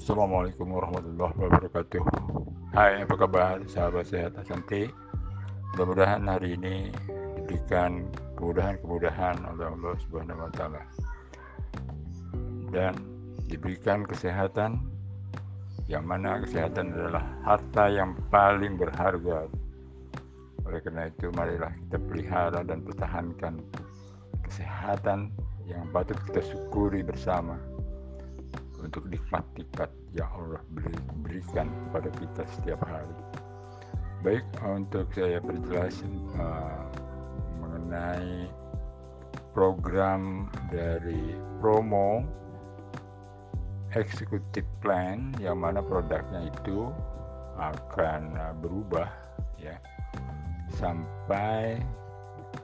Assalamualaikum warahmatullahi wabarakatuh. Hai apa kabar sahabat sehat Asante Mudah-mudahan hari ini diberikan kemudahan-kemudahan oleh Allah Subhanahu wa taala. Dan diberikan kesehatan yang mana kesehatan adalah harta yang paling berharga. Oleh karena itu marilah kita pelihara dan pertahankan kesehatan yang patut kita syukuri bersama untuk nikmat-nikmat yang Allah beri, berikan kepada kita setiap hari. Baik, untuk saya perjelas uh, mengenai program dari promo executive plan yang mana produknya itu akan uh, berubah ya sampai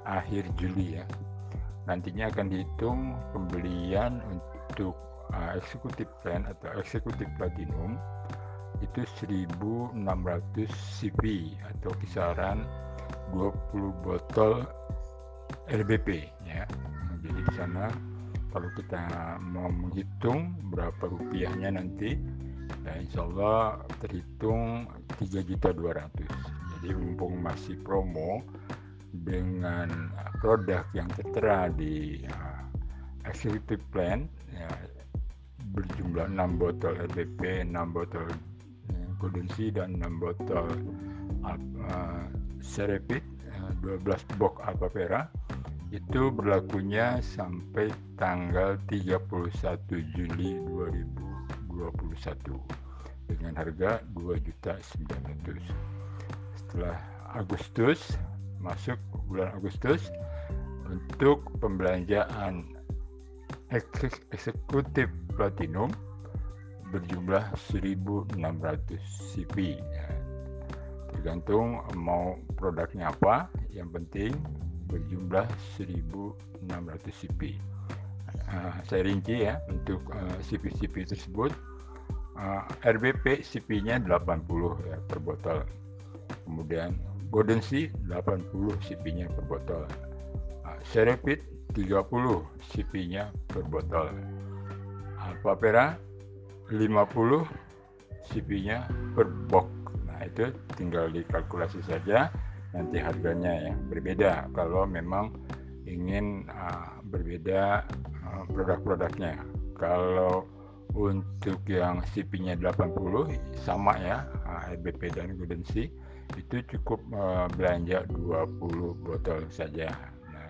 akhir Juli ya. Nantinya akan dihitung pembelian untuk uh, executive plan atau executive platinum itu 1600 cv atau kisaran 20 botol LBP ya. Jadi di sana kalau kita mau menghitung berapa rupiahnya nanti ya insya Allah terhitung 3.200 jadi mumpung masih promo dengan produk yang tertera di uh, executive plan ya, berjumlah 6 botol RBP, 6 botol eh, Golden Sea dan 6 botol uh, Serepit, uh, 12 box Alpapera itu berlakunya sampai tanggal 31 Juli 2021 dengan harga 2.900. Setelah Agustus masuk bulan Agustus untuk pembelanjaan eksekutif platinum berjumlah 1600 CP ya. tergantung mau produknya apa yang penting berjumlah 1600 CP uh, saya rinci ya untuk uh, CP-CP tersebut. Uh, RBP CP-nya 80 ya per botol. Kemudian Golden Sea 80 CP-nya per botol Serepit 30 CP-nya per botol Alpapera 50 CP-nya per box nah itu tinggal dikalkulasi saja nanti harganya ya berbeda. Kalau memang ingin uh, berbeda uh, produk-produknya. Kalau untuk yang CP-nya 80 sama ya uh, dan Golden Sea itu cukup uh, belanja 20 botol saja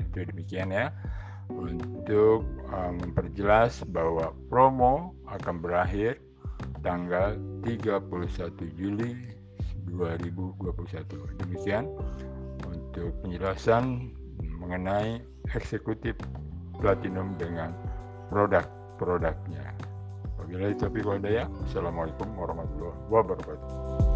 itu demikian ya untuk uh, memperjelas bahwa promo akan berakhir tanggal 31 Juli 2021. Demikian untuk penjelasan mengenai eksekutif platinum dengan produk-produknya. Wabillahi taufiq wal. Assalamualaikum warahmatullahi wabarakatuh.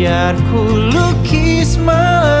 Biar ku lukis malam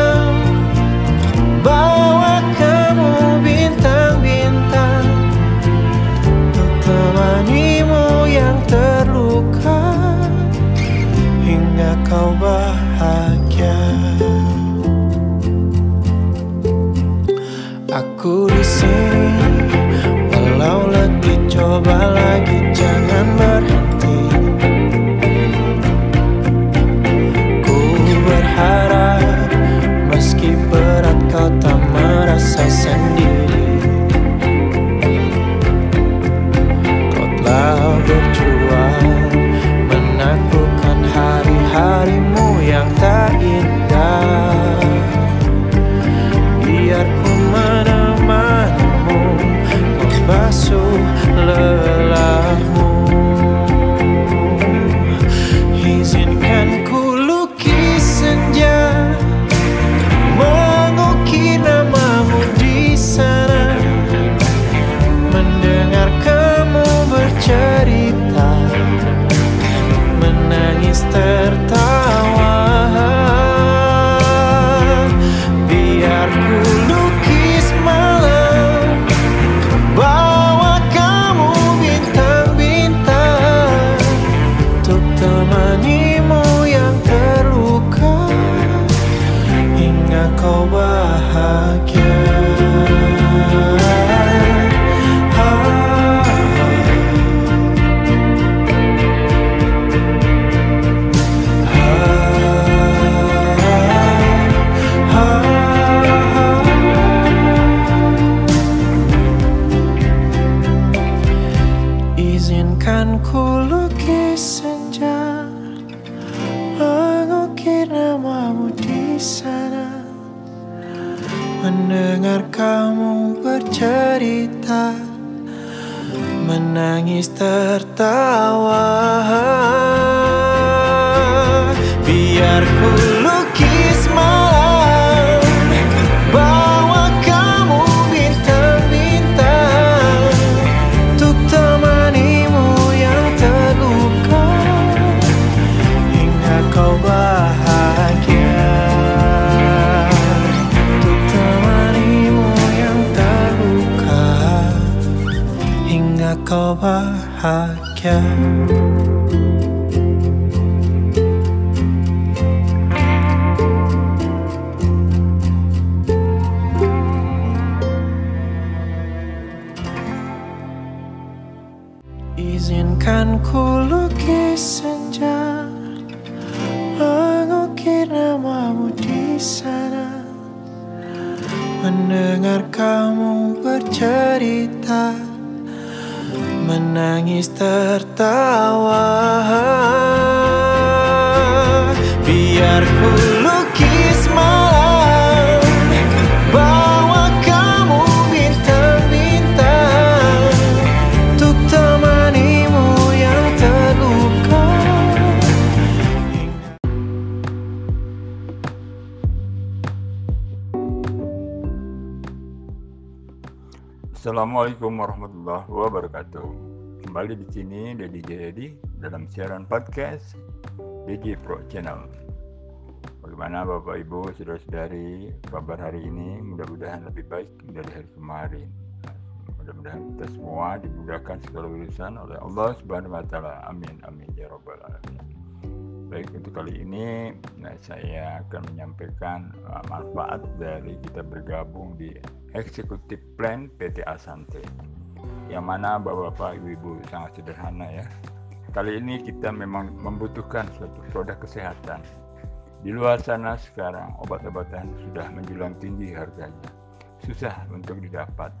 bahagia Izinkan Kembali di sini Dedi Jayadi dalam siaran podcast DJ Pro Channel. Bagaimana Bapak Ibu, saudara-saudari, kabar hari ini mudah-mudahan lebih baik dari hari kemarin. Mudah-mudahan kita semua dimudahkan segala urusan oleh Allah Subhanahu wa taala. Amin amin ya rabbal alamin. Baik untuk kali ini nah, saya akan menyampaikan uh, manfaat dari kita bergabung di Executive Plan PT Asante yang mana bapak-bapak ibu-ibu sangat sederhana ya. Kali ini kita memang membutuhkan suatu produk kesehatan. Di luar sana sekarang obat-obatan sudah menjulang tinggi harganya. Susah untuk didapat.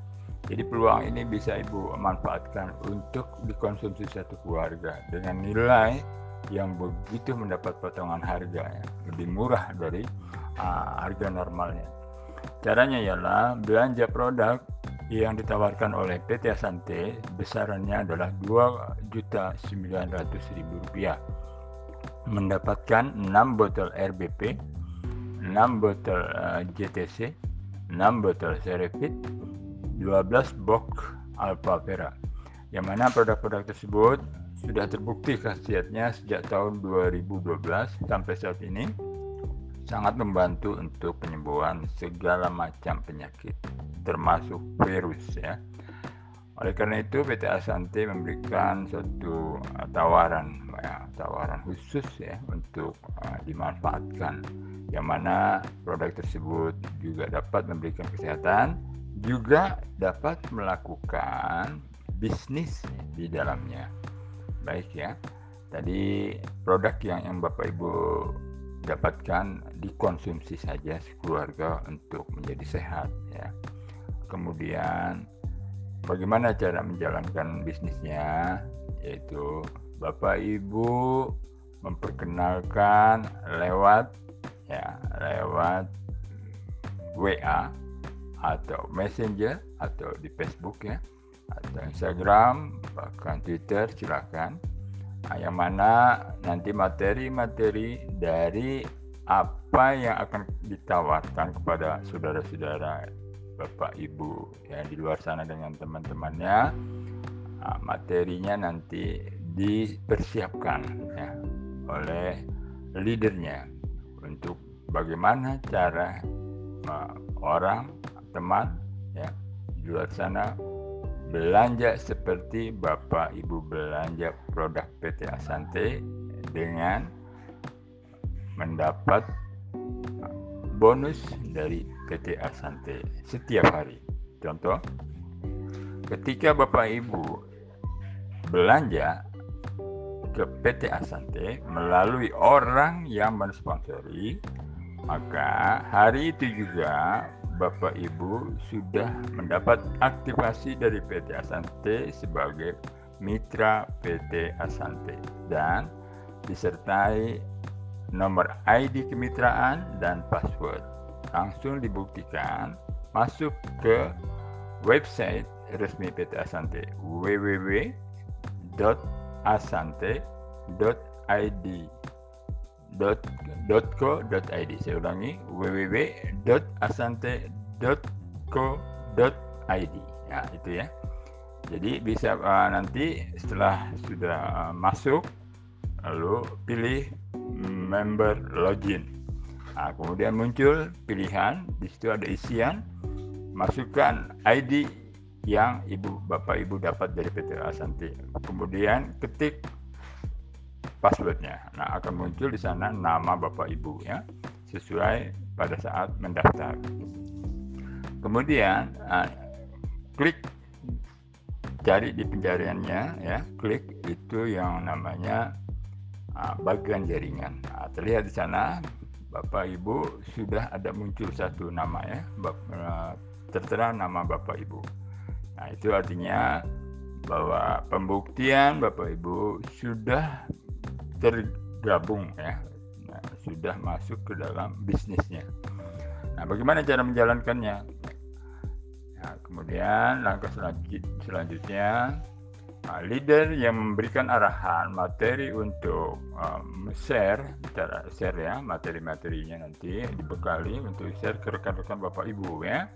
Jadi peluang ini bisa ibu manfaatkan untuk dikonsumsi satu keluarga dengan nilai yang begitu mendapat potongan harga ya, lebih murah dari uh, harga normalnya. Caranya ialah belanja produk yang ditawarkan oleh PT Asante besarannya adalah Rp2.900.000 mendapatkan 6 botol RBP, 6 botol uh, JTC, 6 botol Cerevit, 12 box Alpha Vera. Yang mana produk-produk tersebut sudah terbukti khasiatnya sejak tahun 2012 sampai saat ini sangat membantu untuk penyembuhan segala macam penyakit termasuk virus ya. Oleh karena itu PT Asante memberikan suatu uh, tawaran ya, tawaran khusus ya untuk uh, dimanfaatkan. Yang mana produk tersebut juga dapat memberikan kesehatan juga dapat melakukan bisnis di dalamnya. Baik ya. Tadi produk yang yang bapak ibu dapatkan dikonsumsi saja keluarga untuk menjadi sehat ya. Kemudian bagaimana cara menjalankan bisnisnya? Yaitu bapak ibu memperkenalkan lewat ya lewat WA atau Messenger atau di Facebook ya atau Instagram bahkan Twitter silakan nah, yang mana nanti materi-materi dari apa yang akan ditawarkan kepada saudara-saudara Bapak Ibu yang di luar sana dengan teman-temannya. Nah, materinya nanti dipersiapkan ya, oleh leadernya untuk bagaimana cara uh, orang teman ya di luar sana belanja seperti Bapak Ibu belanja produk PT Asante dengan mendapat bonus dari PT Asante setiap hari. Contoh, ketika Bapak Ibu belanja ke PT Asante melalui orang yang mensponsori, maka hari itu juga Bapak Ibu sudah mendapat aktivasi dari PT Asante sebagai mitra PT Asante dan disertai nomor ID kemitraan dan password. Langsung dibuktikan masuk ke website resmi PT Asante www.asante.id .co.id saya ulangi www.asante.co.id ya itu ya. Jadi bisa uh, nanti setelah sudah uh, masuk lalu pilih member login. Nah, kemudian muncul pilihan di situ ada isian masukkan ID yang ibu bapak ibu dapat dari PT Asante kemudian ketik passwordnya. Nah, akan muncul di sana nama Bapak Ibu ya, sesuai pada saat mendaftar. Kemudian uh, klik cari di pencariannya ya, klik itu yang namanya uh, bagian jaringan. Nah, terlihat di sana Bapak Ibu sudah ada muncul satu nama ya, uh, tertera nama Bapak Ibu. Nah, itu artinya bahwa pembuktian Bapak Ibu sudah tergabung ya. Nah, sudah masuk ke dalam bisnisnya. Nah bagaimana cara menjalankannya? Nah, kemudian langkah selanjut, selanjutnya nah, leader yang memberikan arahan materi untuk um, share cara share ya materi-materinya nanti dibekali untuk share ke rekan-rekan bapak ibu ya.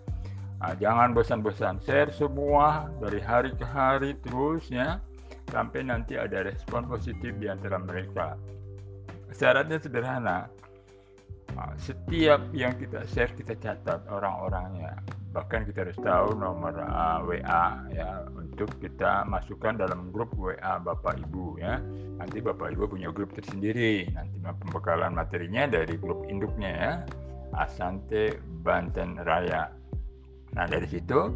Nah, jangan bosan-bosan share semua dari hari ke hari terus ya sampai nanti ada respon positif di antara mereka. Syaratnya sederhana, ah, setiap yang kita share kita catat orang-orangnya. Bahkan kita harus tahu nomor uh, ah, WA ya untuk kita masukkan dalam grup WA Bapak Ibu ya. Nanti Bapak Ibu punya grup tersendiri. Nanti pembekalan materinya dari grup induknya ya. Asante Banten Raya. Nah dari situ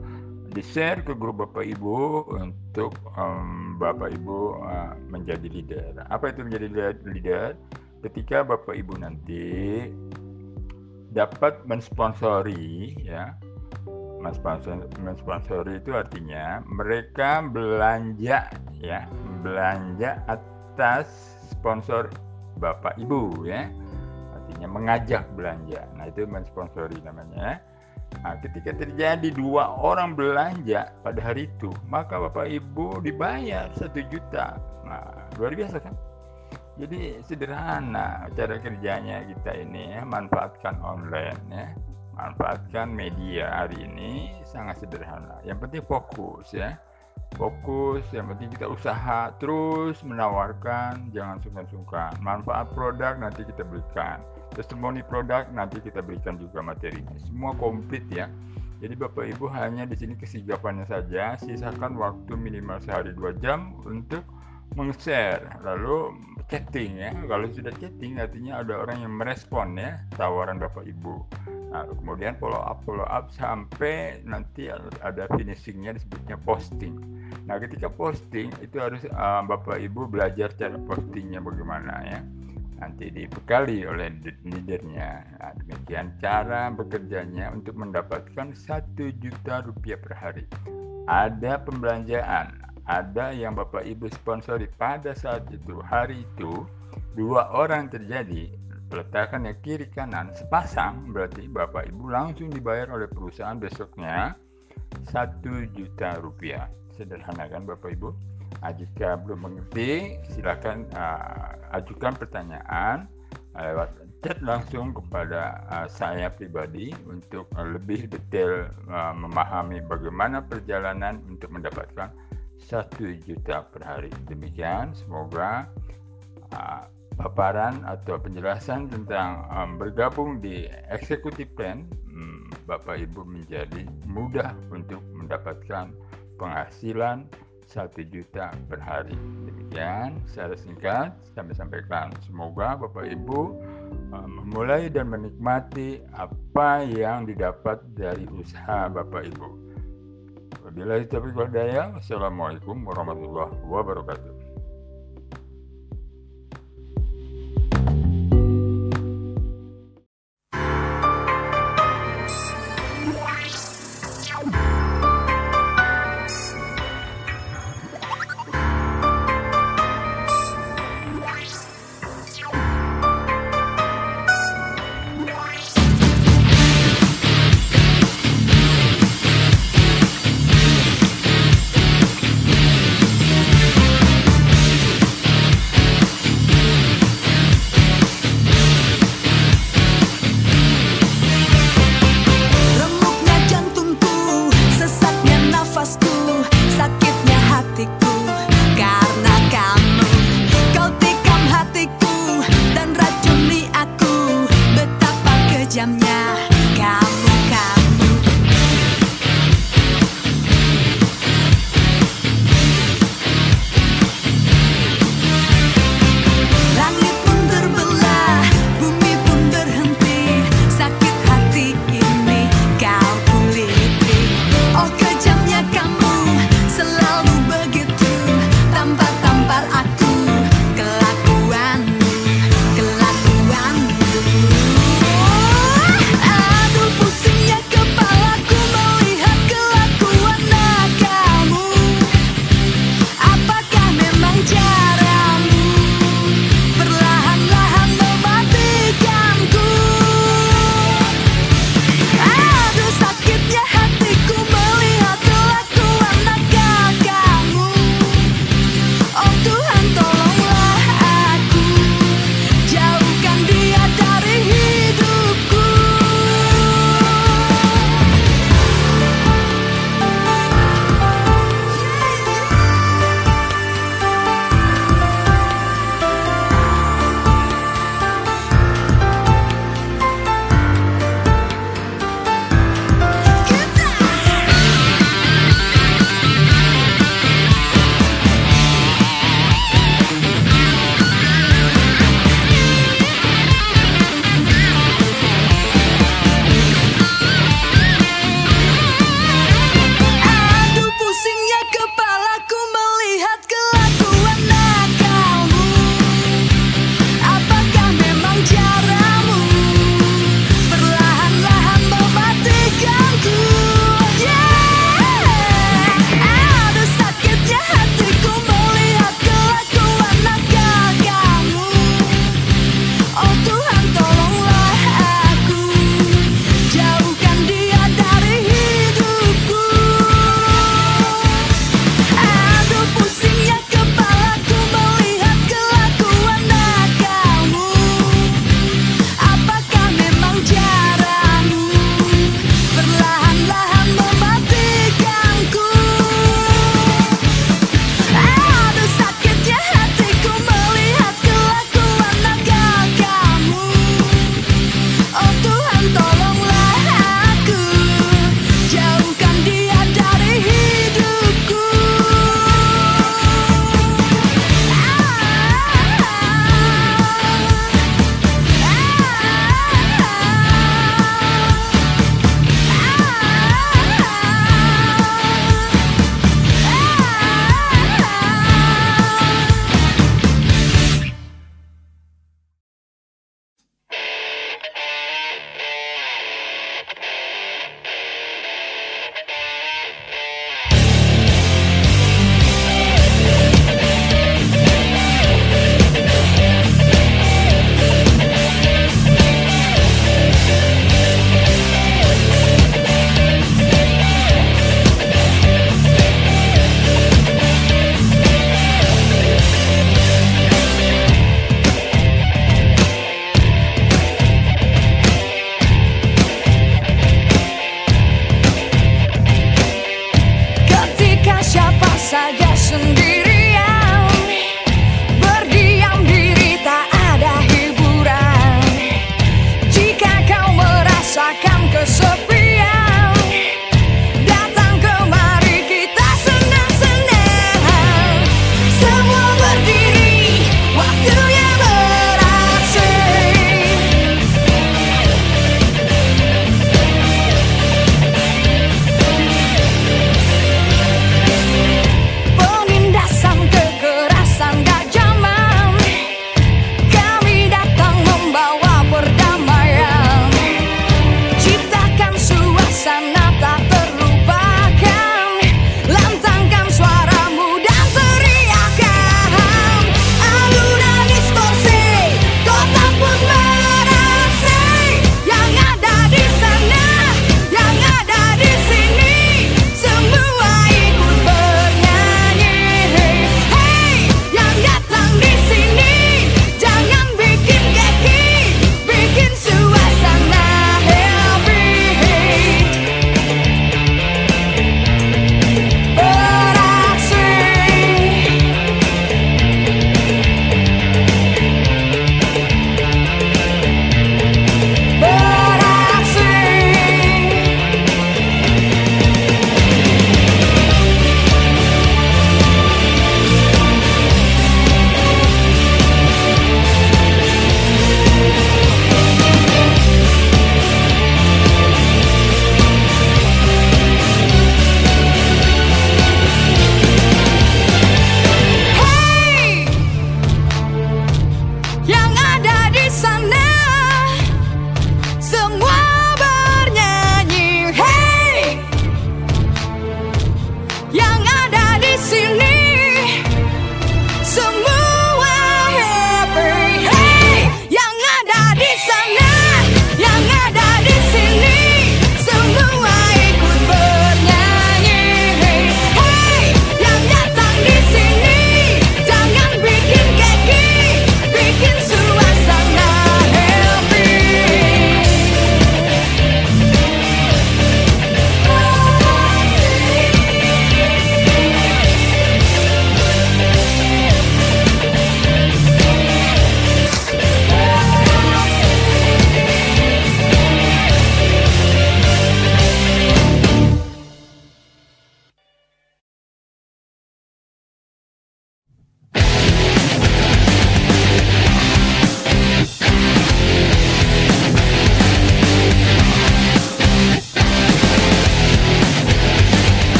di share ke grup bapak ibu untuk um, bapak ibu uh, menjadi leader. Apa itu menjadi leader? Ketika bapak ibu nanti dapat mensponsori ya, mensponsori, mensponsori itu artinya mereka belanja ya, belanja atas sponsor bapak ibu ya, artinya mengajak belanja. Nah itu mensponsori namanya. Nah, ketika terjadi dua orang belanja pada hari itu, maka Bapak Ibu dibayar satu juta. Nah, luar biasa kan? Jadi sederhana cara kerjanya kita ini ya, manfaatkan online ya. Manfaatkan media hari ini sangat sederhana. Yang penting fokus ya. Fokus, yang penting kita usaha terus menawarkan, jangan sungkan-sungkan. Manfaat produk nanti kita berikan testimoni produk nanti kita berikan juga materinya. Semua komplit ya. Jadi Bapak Ibu hanya di sini kesigapannya saja. Sisakan waktu minimal sehari dua jam untuk meng-share. Lalu chatting ya. Kalau sudah chatting artinya ada orang yang merespon ya tawaran Bapak Ibu. Nah kemudian follow up follow up sampai nanti ada finishingnya disebutnya posting. Nah ketika posting itu harus uh, Bapak Ibu belajar cara postingnya bagaimana ya nanti dibekali oleh leadernya. Nah, demikian cara bekerjanya untuk mendapatkan satu juta rupiah per hari. Ada pembelanjaan, ada yang Bapak Ibu sponsori pada saat itu, hari itu, dua orang terjadi, letakkan yang kiri kanan, sepasang, berarti Bapak Ibu langsung dibayar oleh perusahaan besoknya satu juta rupiah. Sederhana kan Bapak Ibu? Nah, jika belum mengerti, silakan uh, ajukan pertanyaan uh, lewat chat langsung kepada uh, saya pribadi untuk uh, lebih detail uh, memahami bagaimana perjalanan untuk mendapatkan satu juta per hari. Demikian, semoga uh, paparan atau penjelasan tentang um, bergabung di eksekutif plan um, Bapak Ibu menjadi mudah untuk mendapatkan penghasilan satu juta per hari. Demikian secara singkat kami sampaikan. Semoga Bapak Ibu uh, memulai dan menikmati apa yang didapat dari usaha Bapak Ibu. Wabillahi taufiq wal. Wassalamualaikum warahmatullahi wabarakatuh.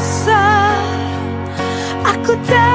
Bisa Aku tak